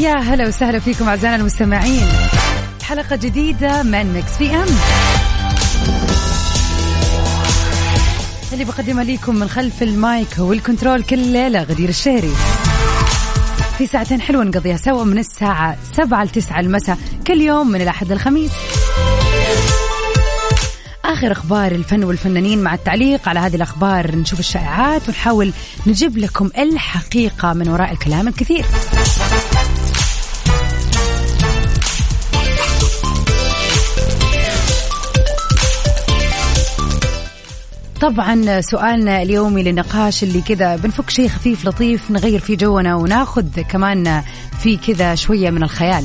ويا هلا وسهلا فيكم أعزائنا المستمعين. حلقة جديدة من Mix PM اللي بقدمها لكم من خلف ال mic وال control كل ليلة غدير الشهري. في ساعتين حلوة نقضيها سوا من الساعة 7 ل 9 المساء كل يوم من الأحد للخميس. آخر أخبار الفن والفنانين مع التعليق على هذه الأخبار نشوف الشائعات ونحاول نجيب لكم الحقيقة من وراء الكلام الكثير. طبعا سؤالنا اليومي للنقاش اللي كذا بنفك شيء خفيف لطيف نغير فيه جونا وناخذ كمان في كذا شوية من الخيال.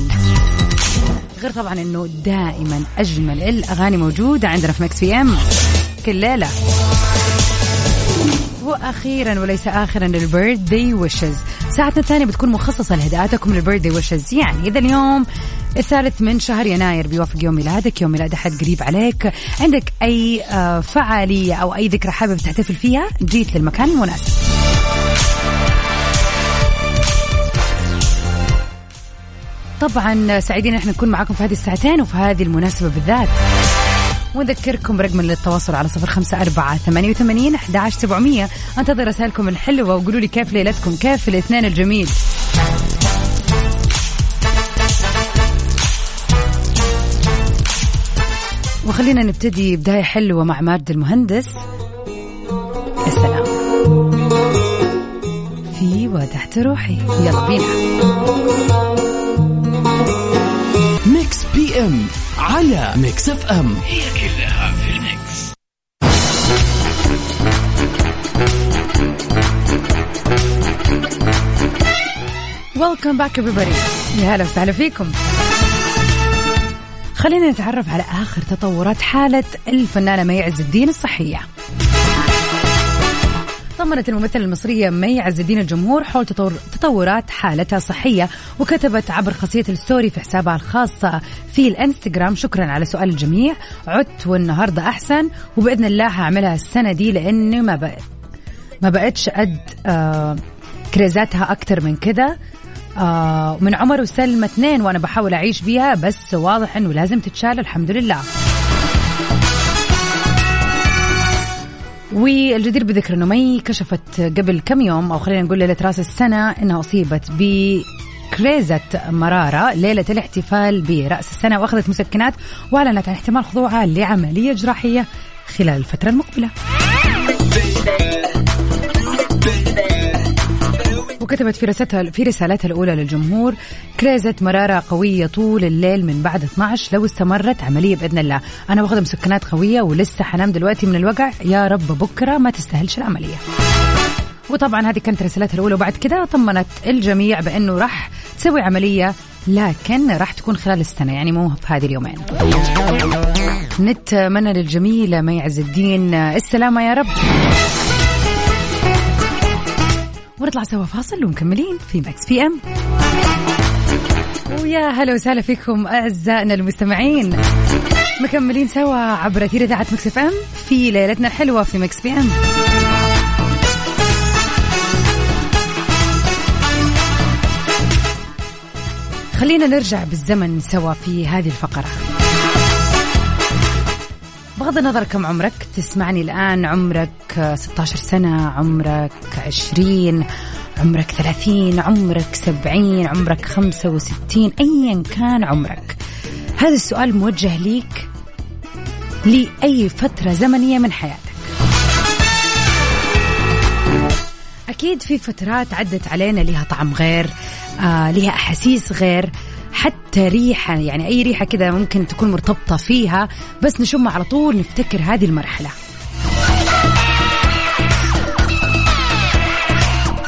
غير طبعا إنه دائما أجمل الأغاني موجودة عندنا في Mix PM كل ليلة. وأخيرا وليس اخرا البيرث داي ويشز ساعتنا الثانية بتكون مخصصة لهداءاتكم للبيرث داي ويشز يعني إذا اليوم الثالث من شهر يناير بيوافق يوم ميلادك يوم ميلاد أحد قريب عليك. عندك أي آه، فعالية أو أي ذكرى حابب تحتفل فيها؟ جيت للمكان المناسب طبعا سعيدين إحنا نكون معاكم في هذه الساعتين وفي هذه المناسبة بالذات. ونذكركم رقم للتواصل على صفر خمسة أربعة ثمانية وثمانين أحد سبعمية. أنتظر رسائلكم الحلوة وقولوا لي كيف ليلتكم كيف الاثنين الجميل. وخلينا نبتدي بداية حلوة مع ماجد المهندس. يا سلام في وتحت روحي. يلا بينا. Mix PM على Mix FM هي كلها في ال mix welcome back everybody. يا هلا وسهلا فيكم. خلينا نتعرف على آخر تطورات حالة الفنانة مي عز الدين الصحية. طمنت الممثلة المصرية مي عز الدين الجمهور حول تطور تطورات حالتها الصحية وكتبت عبر خاصية الستوري في حسابها الخاص في الإنستغرام شكرا على سؤال الجميع عدت والنهاردة أحسن وبإذن الله هعملها السنة دي لأني ما بقت ما بقتش قد آه كريزاتها أكتر من كده. آه من عمر وسلمى اثنين وأنا بحاول أعيش بيها بس واضح إنه لازم تتشال الحمد لله. والجدير بذكر إنه مي كشفت قبل كم يوم أو خلينا نقول ليلة رأس السنة إنها أصيبت ب كريزة مرارة ليلة الاحتفال برأس السنة وأخذت مسكنات وأعلنت عن احتمال خضوعها لعملية جراحية خلال الفترة المقبلة. وكتبت في رسالتها في رسالتها الأولى للجمهور كريزة مرارة قوية طول الليل من بعد 12 لو استمرت عملية بإذن الله، أنا واخذة مسكنات قوية ولسه حنام دلوقتي من الوجع يا رب بكرة ما تستاهلش العملية. وطبعا هذه كانت رسالتها الأولى وبعد كده طمنت الجميع بأنه راح تسوي عملية لكن راح تكون خلال السنة يعني مو في هذه اليومين. نتمنى للجميلة مي عز الدين السلامة يا رب. ونطلع سوا فاصل ومكملين في Mix PM ويا هلا وسهلا فيكم أعزائنا المستمعين. مكملين سوا عبر أثير إذاعة Mix FM في ليلتنا الحلوة في Mix PM خلينا نرجع بالزمن سوا في هذه الفقرة. بغض النظر كم عمرك تسمعني الآن عمرك 16 سنة عمرك 20 عمرك 30 عمرك 70 عمرك 65 أيا كان عمرك. هذا السؤال موجه ليك لأي فترة زمنية من حياتك. أكيد في فترات عدت علينا لها طعم غير آه لها أحاسيس غير حتى ريحة يعني أي ريحة كذا ممكن تكون مرتبطة فيها بس نشم على طول نفتكر هذه المرحلة.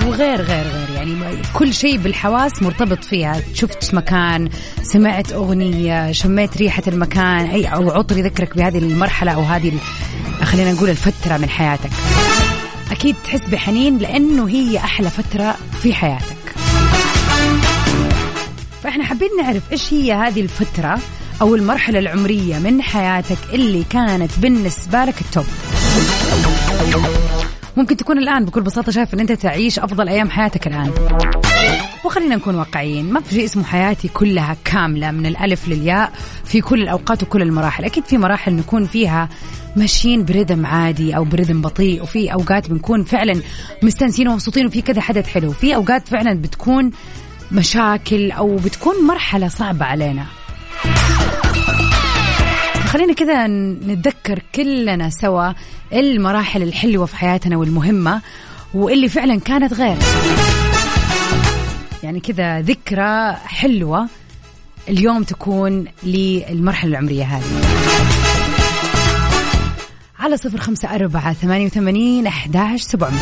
وغير غير غير يعني كل شيء بالحواس مرتبط فيها. شفت مكان سمعت أغنية شميت ريحة المكان أي أو عطر يذكرك بهذه المرحلة أو هذه خلينا نقول الفترة من حياتك. أكيد تحس بحنين لأنه هي أحلى فترة في حياتك. فإحنا حابين نعرف إيش هي هذه الفترة أو المرحلة العمرية من حياتك اللي كانت بالنسبة لك التوب. ممكن تكون الآن بكل بساطة شايف أن أنت تعيش أفضل أيام حياتك الآن. وخلينا نكون واقعيين ما في شيء اسمه حياتي كلها كاملة من الألف للياء في كل الأوقات وكل المراحل. أكيد في مراحل نكون فيها ماشيين برذم عادي أو برذم بطيء وفي أوقات بنكون فعلا مستانسين ومبسوطين وفي كذا حدث حلو في أوقات فعلا بتكون مشاكل أو بتكون مرحلة صعبة علينا. خلينا كذا نتذكر كلنا سوا المراحل الحلوة في حياتنا والمهمة واللي فعلا كانت غير. يعني كذا ذكرى حلوة اليوم تكون للمرحلة العمرية هذه. على صفر خمسة أربعة ثمانية وثمانين أحداش سبعمية.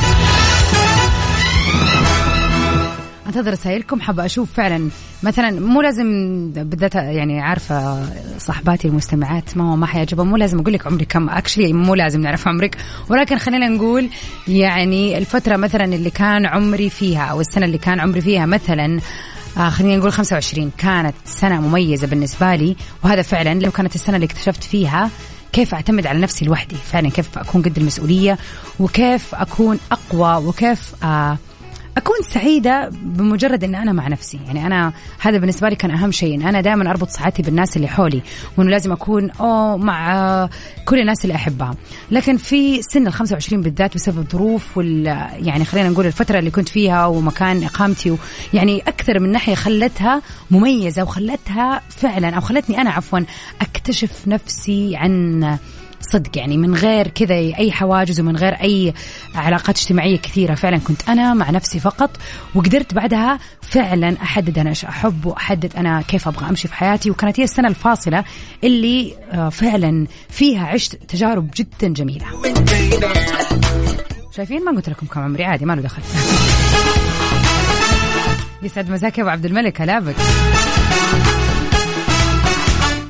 انتظر رسائلكم حابة أشوف فعلا مثلا مو لازم بالذات يعني عارفة صاحباتي المستمعات ما ما حيعجبهم مو لازم أقول لك عمري كم اكشلي مو لازم نعرف عمرك ولكن خلينا نقول يعني الفترة مثلا اللي كان عمري فيها أو السنة اللي كان عمري فيها مثلا آه خلينا نقول 25 كانت سنة مميزة بالنسبة لي وهذا فعلا لو كانت السنة اللي اكتشفت فيها كيف أعتمد على نفسي لوحدي فعلا كيف أكون قد المسؤولية وكيف أكون أقوى وكيف آه أكون سعيدة بمجرد إن أنا مع نفسي. يعني أنا هذا بالنسبة لي كان أهم شيء إن أنا دائما أربط سعادتي بالناس اللي حولي وإنه لازم أكون أو مع كل الناس اللي أحبها. لكن في سن ال 25 بالذات بسبب ظروف وال يعني خلينا نقول الفترة اللي كنت فيها ومكان إقامتي يعني أكثر من ناحية خلتها مميزة وخلتها فعلا أو خلتني أنا عفوا أكتشف نفسي عن صدق يعني من غير كذا أي حواجز ومن غير أي علاقات اجتماعية كثيرة. فعلا كنت أنا مع نفسي فقط وقدرت بعدها فعلا أحدد أنا إيش أحب وأحدد أنا كيف أبغى أمشي في حياتي. وكانت هي السنة الفاصلة اللي آه، فعلا فيها عشت تجارب جدا جميلة. شايفين؟ ما قلت لكم كم عمري عادي ما له دخل. يسعد مساك أبو عبد الملك هلا بك.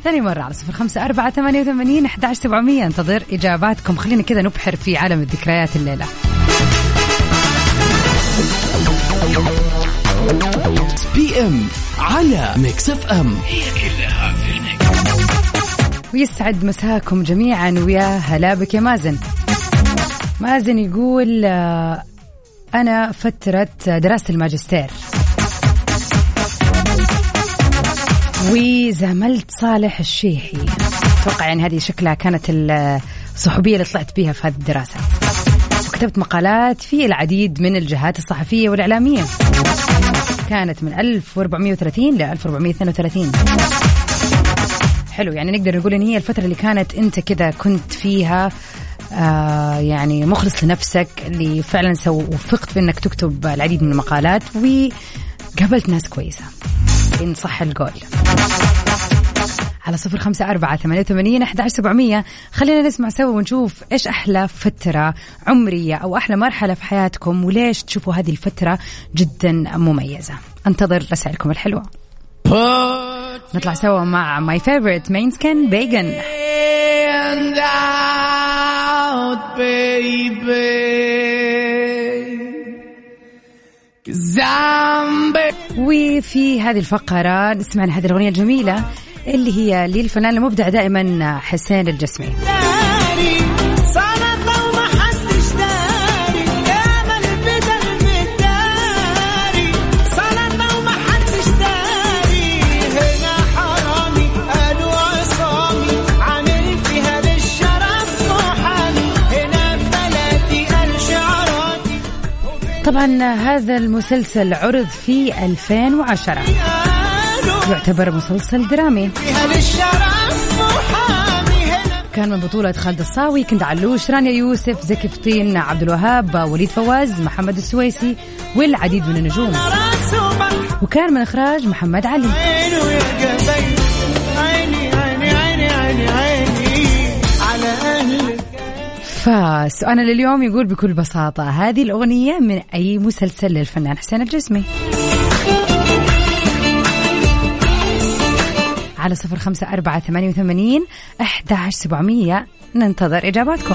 ثاني مرة على صفر خمسة أربعة ثمانية وثمانين أحد سبعمية. انتظر إجاباتكم. خلينا كذا نبحر في عالم الذكريات الليلة. PM على Mix FM. هي كلها في ال Mix ويسعد مساكم جميعا ويا هلا بك يا مازن. مازن يقول آه، أنا فترة دراسة الماجستير. وزاملت صالح الشيحي أتوقع يعني هذه شكلها كانت الصحوبية اللي طلعت بها في هذه الدراسة. وكتبت مقالات في العديد من الجهات الصحفية والإعلامية. كانت من 1430 ل 1432 حلو يعني نقدر نقول إن هي الفترة اللي كانت أنت كذا كنت فيها آه يعني مخلص لنفسك اللي فعلا وفقت في انك تكتب العديد من المقالات وقابلت ناس كويسة. إن صح القول على صفر خمسة أربعة ثمانية وثمانين أحد سبعمية. خلينا نسمع سوا ونشوف إيش أحلى فترة عمرية أو أحلى مرحلة في حياتكم وليش تشوفوا هذه الفترة جدا مميزة. انتظر رسائلكم الحلوة. نطلع سوا مع my favorite مين سكن بيجن وفي هذه الفقرة نسمع هذه الأغنية الجميلة اللي هي للفنان المبدع دائما حسين الجسمي. طبعا هذا المسلسل عرض في 2010 يعتبر مسلسل درامي. كان من بطولة خالد الصاوي كنت علوش رانيا يوسف زكي فطين عبد الوهاب وليد فواز محمد السويسي والعديد من النجوم. وكان من إخراج محمد علي. فسؤالنا لليوم يقول بكل بساطة هذه الأغنية من أي مسلسل للفنان حسين الجسمي. على صفر خمسة أربعة ثمانية وثمانين أحد سبعمية. ننتظر إجاباتكم.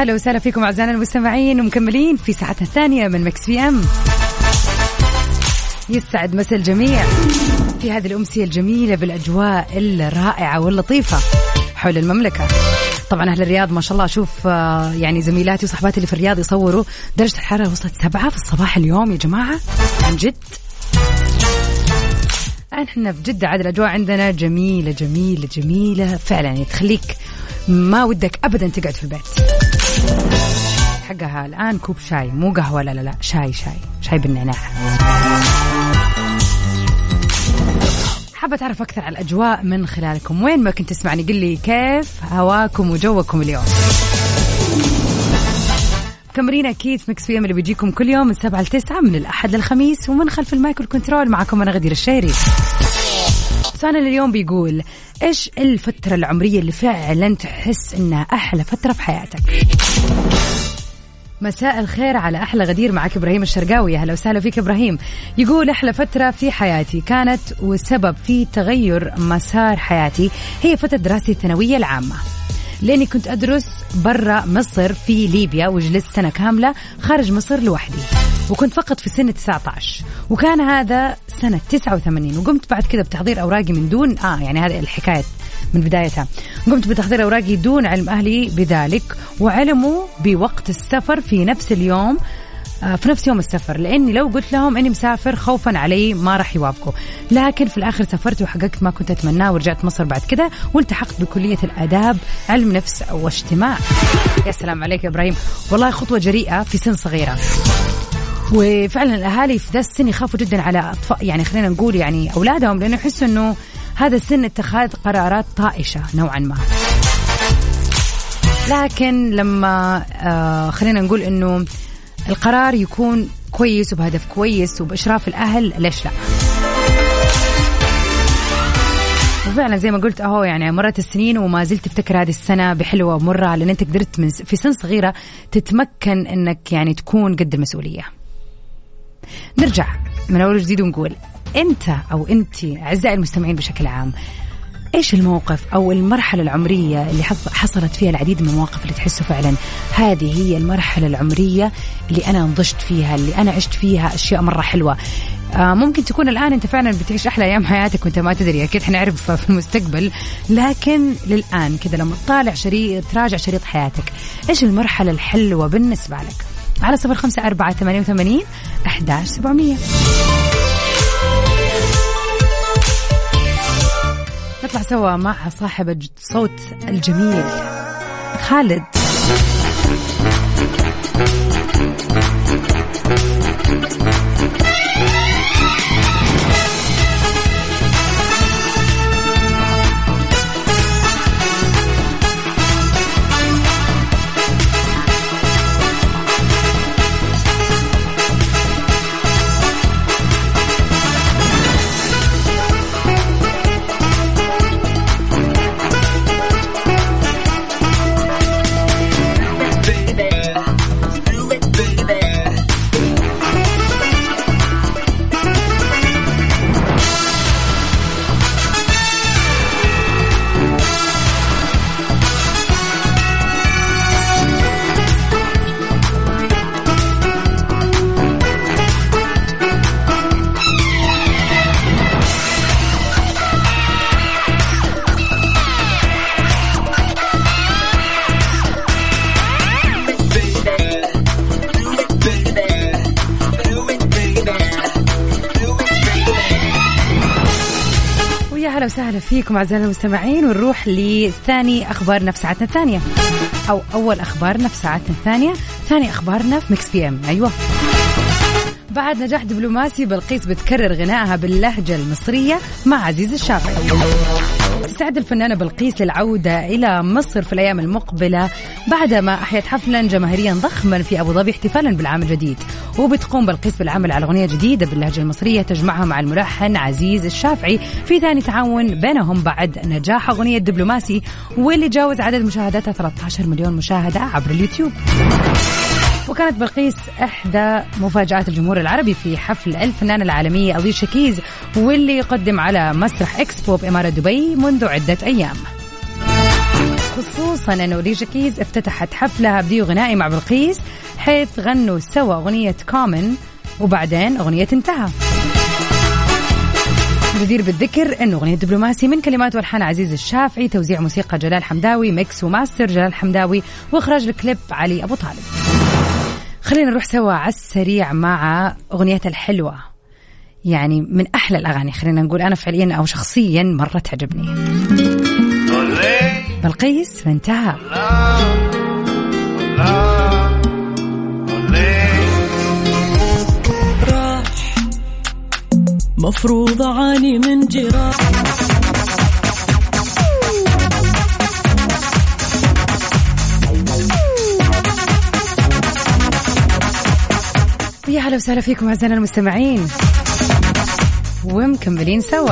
هلا وسهلا فيكم أعزائنا المستمعين ومكملين في ساعتنا الثانية من مكس بي أم. يسعد مسا الجميع في هذه الأمسية الجميلة بالأجواء الرائعة واللطيفة حول المملكة. طبعا أهل الرياض ما شاء الله أشوف آه، يعني زميلاتي وصحباتي اللي في الرياض يصوروا. درجة الحرارة وصلت سبعة في الصباح اليوم يا جماعة عن جد. إحنا في جدة عاد الأجواء عندنا جميلة جميلة جميلة. فعلا يعني تخليك ما ودك ابدا تقعد في البيت. حقها الآن كوب شاي مو قهوة لا لا لا شاي شاي شاي بالنعناع. حابة أعرف أكثر عن الأجواء من خلالكم وين ما كنت تسمعني قل لي كيف هواكم وجوكم اليوم مستمرين أكيد Mix PM اللي بيجيكم كل يوم من سبعة لتسعة من الأحد للخميس ومن خلف ال mic وال control معكم أنا غدير الشهري سؤالنا اليوم بيقول إيش الفترة العمرية اللي فعلا تحس إنها أحلى فترة في حياتك؟ مساء الخير على أحلى غدير معك إبراهيم الشرقاوي. أهلا وسهلا فيك إبراهيم. يقول أحلى فترة في حياتي كانت وسبب في تغير مسار حياتي هي فترة دراستي الثانوية العامة. لأني كنت أدرس برا مصر في ليبيا وجلست سنة كاملة خارج مصر لوحدي. وكنت فقط في سن 19 وكان هذا سنة 89 وقمت بعد كذا بتحضير أوراقي من دون آه يعني هذه الحكاية من بدايتها. قمت بتحضير أوراقي دون علم أهلي بذلك وعلموا بوقت السفر في نفس اليوم آه، في نفس يوم السفر لأني لو قلت لهم إني مسافر خوفا علي ما راح يوافقوا. لكن في الآخر سافرت وحققت ما كنت أتمناه ورجعت مصر بعد كذا والتحقت بكلية الآداب علم نفس واجتماع. يا سلام عليك يا إبراهيم. والله خطوة جريئة في سن صغيرة. وفعلا الأهالي في ذا السن يخافوا جدا على اطفال يعني خلينا نقول يعني أولادهم لأنه يحسوا إنه هذا السن اتخاذ قرارات طائشة نوعا ما لكن لما آه خلينا نقول إنه القرار يكون كويس وبهدف كويس وبإشراف الأهل ليش لا وفعلا زي ما قلت أهو يعني مرت السنين وما زلت تفتكر هذه السنة بحلوة ومرة لأن أنت قدرت من في سن صغيرة تتمكن إنك يعني تكون قد المسؤولية. نرجع من أول جديد ونقول أنت أو أنت أعزائي المستمعين بشكل عام إيش الموقف أو المرحلة العمرية اللي حصلت فيها العديد من المواقف اللي تحسوا فعلا؟ هذه هي المرحلة العمرية اللي أنا نضجت فيها اللي أنا عشت فيها أشياء مرة حلوة. آه ممكن تكون الآن أنت فعلا بتعيش أحلى أيام حياتك وأنت ما تدري أكيد حنعرف في المستقبل. لكن للآن كذا لما تطالع شريط تراجع شريط حياتك إيش المرحلة الحلوة بالنسبة لك؟ على صفر خمسة أربعة ثمانية وثمانين أحداش سبعمية. نطلع سوا مع صاحب الصوت الجميل خالد. هلا وسهلا فيكم أعزائنا المستمعين ونروح لثاني اخبارنا في ساعتنا الثانية. أو أول اخبارنا في ساعتنا الثانية. ثاني اخبارنا في Mix PM. أيوه. بعد نجاح دبلوماسي بلقيس بتكرر غنائها باللهجة المصرية مع عزيز الشافعي تستعد الفنانة بلقيس للعودة إلى مصر في الأيام المقبلة بعدما أحيت حفلا جماهيريا ضخما في أبو ظبي احتفالا بالعام الجديد. وبتقوم بلقيس بالعمل على أغنية جديدة باللهجة المصرية تجمعها مع الملحن عزيز الشافعي في ثاني تعاون بينهم بعد نجاح أغنية دبلوماسي واللي جاوز عدد مشاهداتها 13 مليون مشاهدة عبر اليوتيوب. وكانت بلقيس إحدى مفاجآت الجمهور العربي في حفل الفنانة العالمية أليشا كيز واللي يقدم على مسرح إكسبو بإمارة دبي منذ عدة أيام. خصوصا أن أليشا كيز افتتحت حفلها بديو غنائي مع بلقيس حيث غنوا سوا أغنية كومن وبعدين أغنية انتهى. جدير بالذكر انه أغنية دبلوماسي من كلمات والحان عزيز الشافعي توزيع موسيقى جلال حمداوي mix و master جلال حمداوي وإخراج الكليب علي أبو طالب. خلينا نروح سوا على السريع مع أغنية الحلوة. يعني من أحلى الأغاني خلينا نقول أنا فعليا أو شخصيا مرة تعجبني. بلقيس فانتهى مفروض أعاني من جراح. يا هلا وسهلا فيكم أعزائنا المستمعين. ومكملين سوا.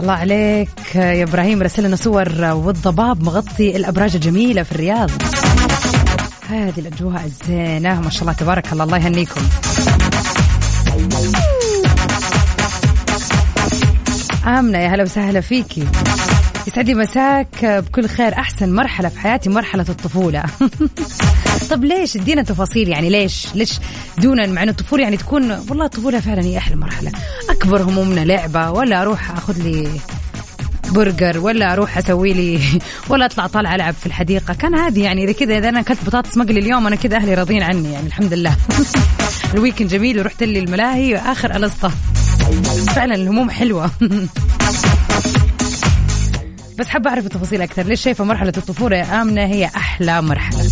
الله عليك يا إبراهيم رسل لنا صور والضباب مغطي الأبراج الجميلة في الرياض. هذه الأجواء الزينة ما شاء الله تبارك الله الله يهنيكم. آمنة يا هلا وسهلا فيكي. يسعد مساك بكل خير أحسن مرحلة في حياتي مرحلة الطفولة. طب ليش؟ ادينا تفاصيل يعني ليش؟ ليش دونا مع إنه الطفولة يعني تكون والله الطفولة فعلا هي أحلى مرحلة. أكبر همومنا لعبة ولا أروح أخذ لي برجر ولا أروح أسوي لي ولا أطلع طالعة ألعب في الحديقة. كان عادي يعني إذا كذا إذا أنا اكلت بطاطس مقلي اليوم أنا كذا أهلي راضيين عني يعني الحمد لله. ال weekend جميل ورحت لي الملاهي وآخر الاسطه فعلا الهموم حلوة. بس حابة أعرف التفاصيل أكثر. ليش شايفة مرحلة الطفولة يا آمنة هي أحلى مرحلة؟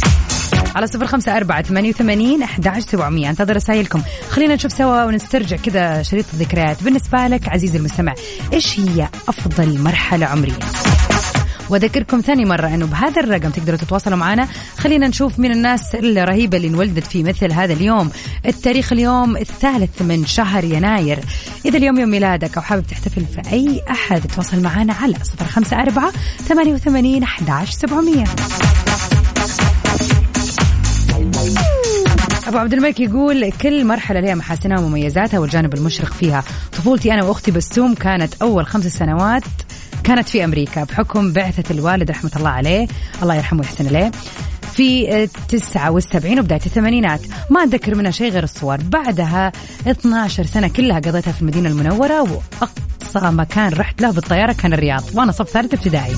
على صفر خمسة أربعة ثمانية وثمانين أحد سبعمية. انتظر رسائلكم. خلينا نشوف سوا ونسترجع كذا شريط الذكريات. بالنسبة لك عزيزي المستمع إيش هي أفضل مرحلة عمرية؟ واذكركم ثاني مرة أنه بهذا الرقم تقدروا تتواصلوا معنا. خلينا نشوف من الناس الرهيبة اللي انولدت في مثل هذا اليوم. التاريخ اليوم الثالث من شهر يناير. إذا اليوم يوم ميلادك أو حابب تحتفل في أي أحد تواصل معنا على صفر خمسة أربعة ثمانية وثمانين احداش سبعمئه أبو عبد الملك يقول كل مرحلة لها محاسنها ومميزاتها والجانب المشرق فيها. طفولتي أنا وأختي بسوم كانت أول خمس سنوات كانت في أمريكا بحكم بعثة الوالد رحمة الله عليه الله يرحمه ويحسن إليه في 79 وبداية الثمانينات. ما أتذكر منها شيء غير الصور. بعدها 12 سنة كلها قضيتها في المدينة المنورة وأقصى مكان رحت له بالطيارة كان الرياض وأنا صف ثالث ابتدائي.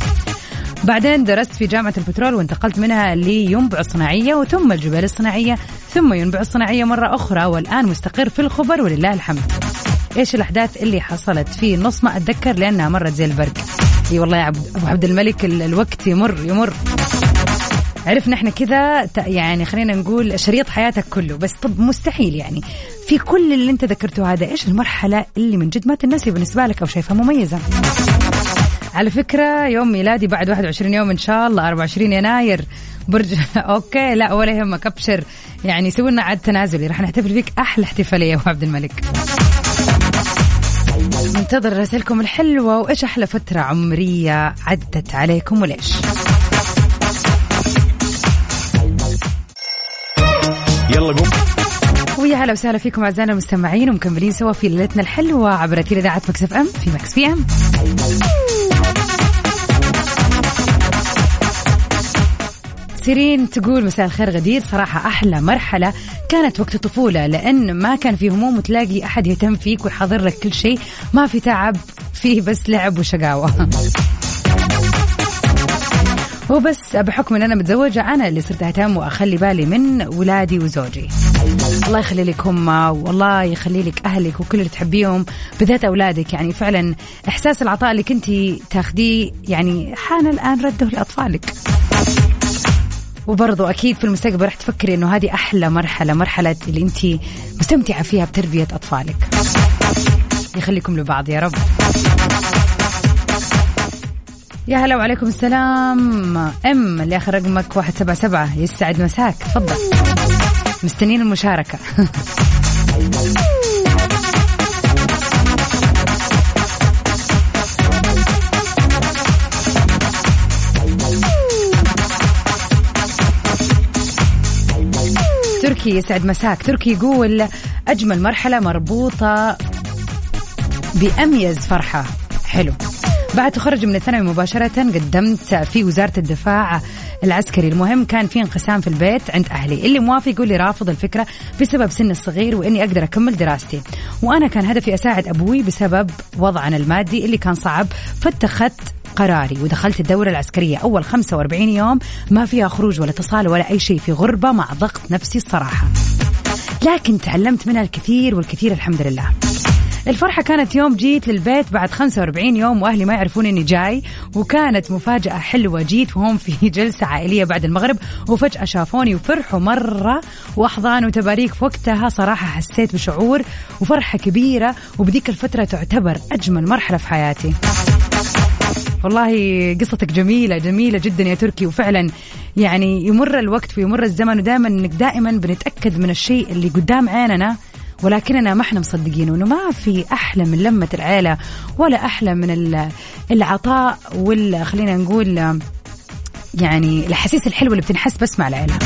بعدين درست في جامعة البترول وانتقلت منها لينبع الصناعية وثم الجبال الصناعية ثم ينبع الصناعية مرة أخرى والآن مستقر في الخبر ولله الحمد. إيش الأحداث اللي حصلت؟ في نص ما أتذكر لأنها مرت زي البرق. إي والله يا عبد أبو عبد الملك الوقت يمر يمر. عرفنا إحنا كذا يعني خلينا نقول شريط حياتك كله. بس طب مستحيل يعني. في كل اللي أنت ذكرته هذا إيش المرحلة اللي من جد ما تنسي بالنسبة لك أو شايفها مميزة؟ على فكرة يوم ميلادي بعد 21 يوم إن شاء الله 24 يناير. برج okay لا ولا يهمك أبشر. يعني سوي لنا عاد تنازلي. راح نحتفل فيك أحلى احتفالية يا عبد الملك. منتظر رسائلكم الحلوة وإيش أحلى فترة عمرية عدت عليكم وليش؟ يلا قوم. ويا هلا وسهلا فيكم أعزائنا المستمعين ومكملين سوا في ليلتنا الحلوة عبر أثير إذاعة Mix FM في Mix PM. سيرين تقول مساء الخير غدير. صراحة أحلى مرحلة كانت وقت الطفولة لأن ما كان في هموم وتلاقي أحد يهتم فيك ويحضر لك كل شيء. ما في تعب فيه بس لعب وشقاوة. وبس بحكم إن أنا متزوجة أنا اللي صرت أهتم وأخلي بالي من ولادي وزوجي. الله يخلي لك هم والله يخلي لك أهلك وكل اللي تحبيهم بالذات أولادك. يعني فعلا إحساس العطاء اللي كنتي تاخذيه يعني حان الآن رده لأطفالك. وبرضو أكيد في المستقبل راح تفكري إنه هذه أحلى مرحلة مرحلة اللي أنت مستمتعة فيها بتربية أطفالك. يخليكم لبعض يا رب. يا هلا وعليكم السلام. أم اللي آخر رقمك 177 يسعد مساك. تفضل. مستنين المشاركة. تركي يسعد مساك. تركي يقول أجمل مرحلة مربوطة بأميز فرحة. حلو. بعد تخرج من الثانوي مباشرة قدمت في وزارة الدفاع العسكري. المهم كان في انقسام في البيت عند أهلي. اللي موافق يقول لي رافض الفكرة بسبب سن الصغير وإني أقدر أكمل دراستي. وأنا كان هدفي أساعد أبوي بسبب وضعنا المادي اللي كان صعب فاتخذت قراري ودخلت الدورة العسكرية أول 45 يوم ما فيها خروج ولا اتصال ولا أي شيء في غربة مع ضغط نفسي الصراحة. لكن تعلمت منها الكثير والكثير الحمد لله. الفرحة كانت يوم جيت للبيت بعد 45 يوم وأهلي ما يعرفون إني جاي وكانت مفاجأة حلوة. جيت وهم في جلسة عائلية بعد المغرب وفجأة شافوني وفرحوا مرة وأحضان وتباريك في وقتها. صراحة حسيت بشعور وفرحة كبيرة وبذيك الفترة تعتبر أجمل مرحلة في حياتي. والله قصتك جميلة جميلة جدا يا تركي. وفعلا يعني يمر الوقت ويمر الزمن ودائما إنك دائما بنتأكد من الشيء اللي قدام عيننا ولكننا ما إحنا مصدقين إنه ما في أحلى من لمة العيلة ولا أحلى من العطاء ولا خلينا نقول يعني الاحاسيس الحلوه اللي بتنحس بس مع العيلة.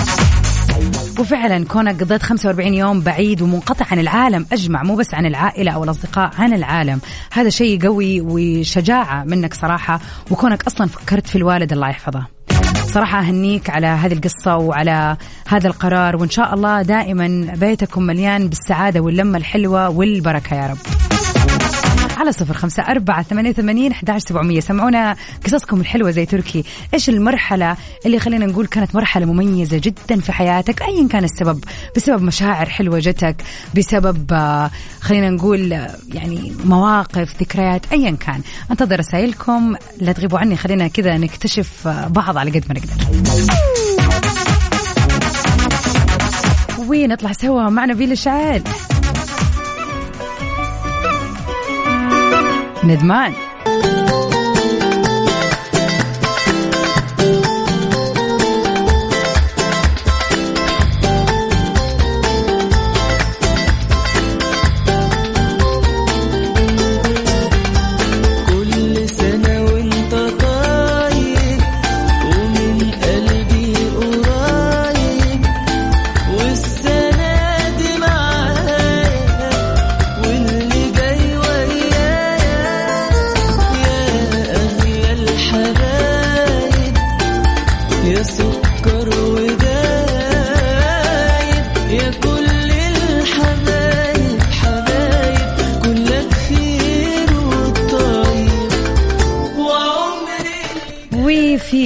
وفعلا كونك قضيت 45 يوم بعيد ومنقطع عن العالم أجمع مو بس عن العائلة أو الأصدقاء عن العالم. هذا شيء قوي وشجاعة منك صراحة وكونك أصلا فكرت في الوالد الله يحفظه. صراحة أهنيك على هذه القصة وعلى هذا القرار وإن شاء الله دائما بيتكم مليان بالسعادة واللمة الحلوة والبركة يا رب. على صفر خمسة أربعة ثمانية وثمانين أحد سبعمية. سمعونا قصصكم الحلوة زي تركي. إيش المرحلة اللي خلينا نقول كانت مرحلة مميزة جدا في حياتك؟ أيا كان السبب. بسبب مشاعر حلوة جتك بسبب آه، خلينا نقول آه، يعني مواقف ذكريات أيا كان. أنتظر رسائلكم. لا تغيبوا عني خلينا كذا نكتشف آه، بعض على قد ما نقدر. ونطلع سوا؟ مع نبيل الشعال ندمان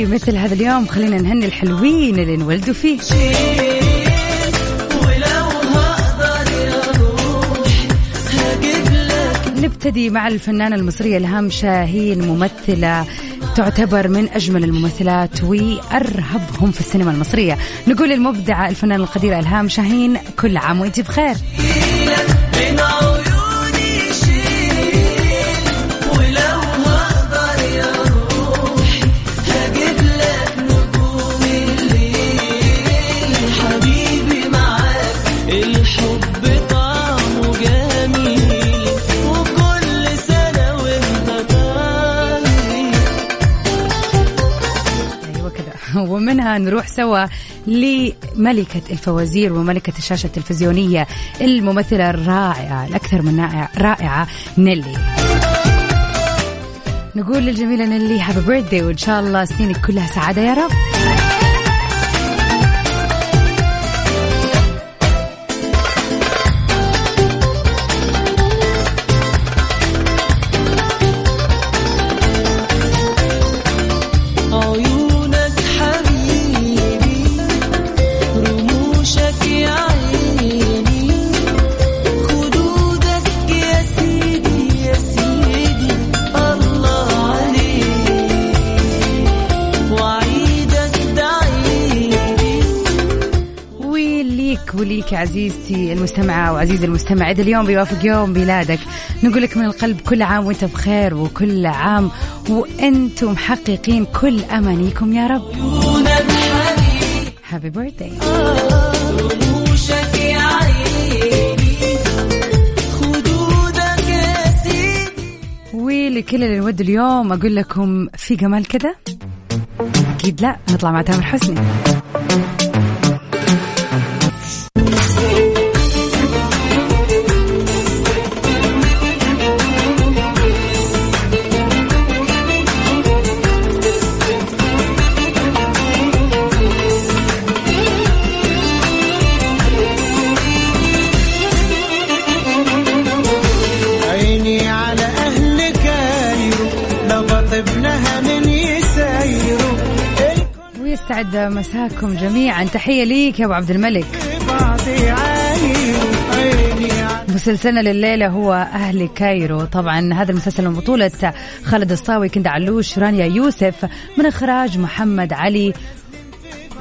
مثل هذا اليوم خلينا نهني الحلوين اللي انولدوا فيه. نبتدي مع الفنانة المصرية إلهام شاهين ممثلة تعتبر من أجمل الممثلات وأرهبهم في السينما المصرية. نقول المبدعة الفنانة القديرة إلهام شاهين كل عام وأنت بخير. ومنها نروح سوا لملكة الفوازير وملكة الشاشة التلفزيونية الممثلة الرائعة الأكثر من رائعة نيلي. نقول للجميلة نيلي هابي بيرثدي وإن شاء الله سنينك كلها سعادة يا رب. نقول لك عزيزتي المستمعة وعزيزي المستمع. إذا اليوم بيوافق يوم ميلادك نقول لك من القلب كل عام وأنت بخير وكل عام وأنتم محققين كل أمانيكم يا رب. happy birthday ولكل اللي انولد اليوم أقول لكم في جمال كذا؟ أكيد لا نطلع مع تامر حسني. ويستعد مساكم جميعا. تحية ليك يا أبو عبد الملك. مسلسلنا لليلة هو أهل كايرو. طبعا هذا المسلسل من بطولة خالد الصاوي كندا علوش رانيا يوسف من إخراج محمد علي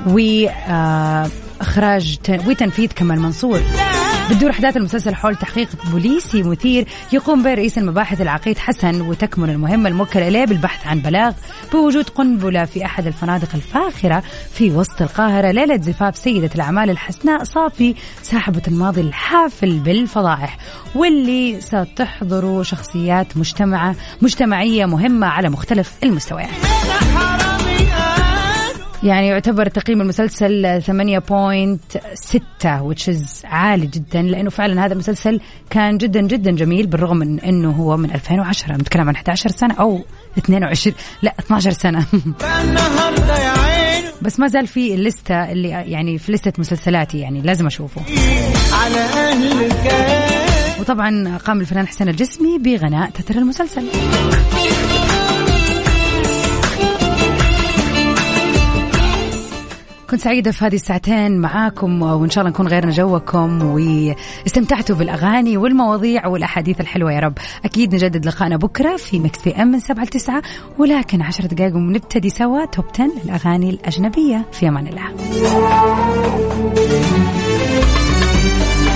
وإخراج وتنفيذ كمال منصور. بتدور أحداث المسلسل حول تحقيق بوليسي مثير يقوم به رئيس المباحث العقيد حسن وتكمن المهمة الموكلة إليه بالبحث عن بلاغ بوجود قنبلة في أحد الفنادق الفاخرة في وسط القاهرة. ليلة زفاف سيدة الأعمال الحسناء صافي صاحبة الماضي الحافل بالفضائح واللي ستحضر شخصيات مجتمعة مجتمعية مهمة على مختلف المستويات. يعني يعتبر تقييم المسلسل 8.6 which is عالي جدا لأنه فعلا هذا المسلسل كان جدا جدا جميل بالرغم من إنه هو من 2010 نتكلم عن 11 سنة أو 22 لا 12 سنة. بس ما زال في الليسته اللي يعني في لستة مسلسلاتي يعني لازم أشوفه. على وطبعا قام الفنان حسين الجسمي بغناء تتر المسلسل. كنت سعيدة في هذه الساعتين معاكم وإن شاء الله نكون غيرنا جوكم واستمتعتوا بالأغاني والمواضيع والأحاديث الحلوة يا رب. أكيد نجدد لقائنا بكرة في مكس في أم من سبعة لتسعة ولكن عشر دقائق ونبتدي سوا. توب 10 الأغاني الأجنبية. في أمان الله.